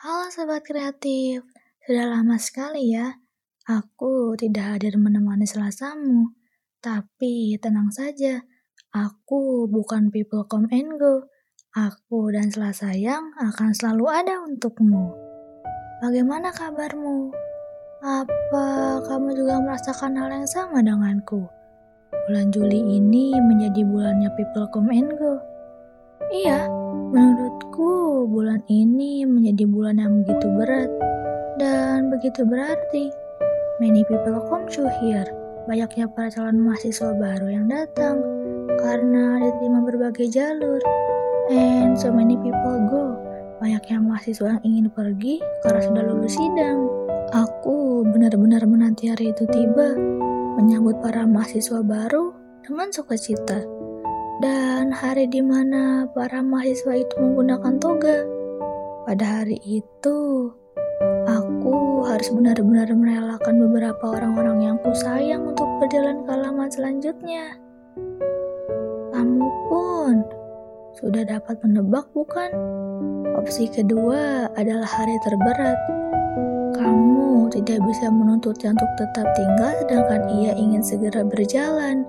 Halo Sobat Kreatif, sudah lama sekali ya aku tidak hadir menemani selasamu. Tapi tenang saja, aku bukan people come and go. Aku dan Selasa yang akan selalu ada untukmu. Bagaimana kabarmu? Apa kamu juga merasakan hal yang sama denganku? Bulan Juli ini menjadi bulannya people come and go. Iya, menurutku bulan ini menjadi bulan yang begitu berat dan begitu berarti. Many people come to here. Banyaknya para calon mahasiswa baru yang datang karena diterima berbagai jalur. And so many people go. Banyaknya mahasiswa yang ingin pergi karena sudah lulus sidang. Aku benar-benar menanti hari itu tiba, menyambut para mahasiswa baru dengan sukacita dan hari di mana para mahasiswa itu menggunakan toga. Pada hari itu, aku harus benar-benar merelakan beberapa orang-orang yang kusayang untuk berjalan ke halaman selanjutnya. Kamu pun sudah dapat menebak bukan? Opsi kedua adalah hari terberat. Kamu tidak bisa menuntutnya untuk tetap tinggal sedangkan ia ingin segera berjalan.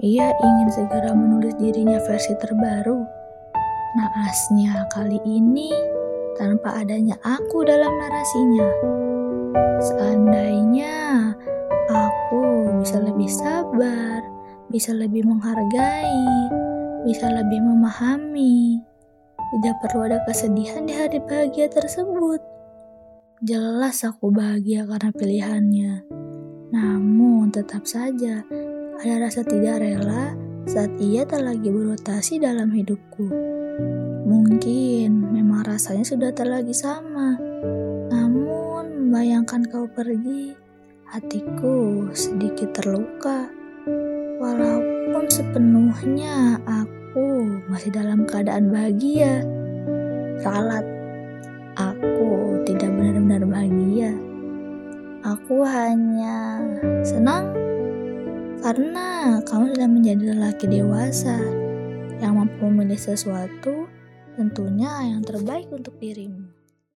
Ia ingin segera menulis dirinya versi terbaru. Naasnya kali ini tanpa adanya aku dalam narasinya. Seandainya aku bisa lebih sabar, bisa lebih menghargai, bisa lebih memahami. Tidak perlu ada kesedihan di hari bahagia tersebut. Jelas aku bahagia karena pilihannya. Namun tetap saja ada rasa tidak rela saat ia tak lagi berotasi dalam hidupku. Mungkin memang rasanya sudah tak lagi sama. Namun bayangkan kau pergi, hatiku sedikit terluka. Walaupun sepenuhnya aku masih dalam keadaan bahagia. Ralat, aku tidak benar-benar bahagia. Aku hanya senang karena kamu sudah menjadi lelaki dewasa yang mampu memilih sesuatu tentunya yang terbaik untuk dirimu.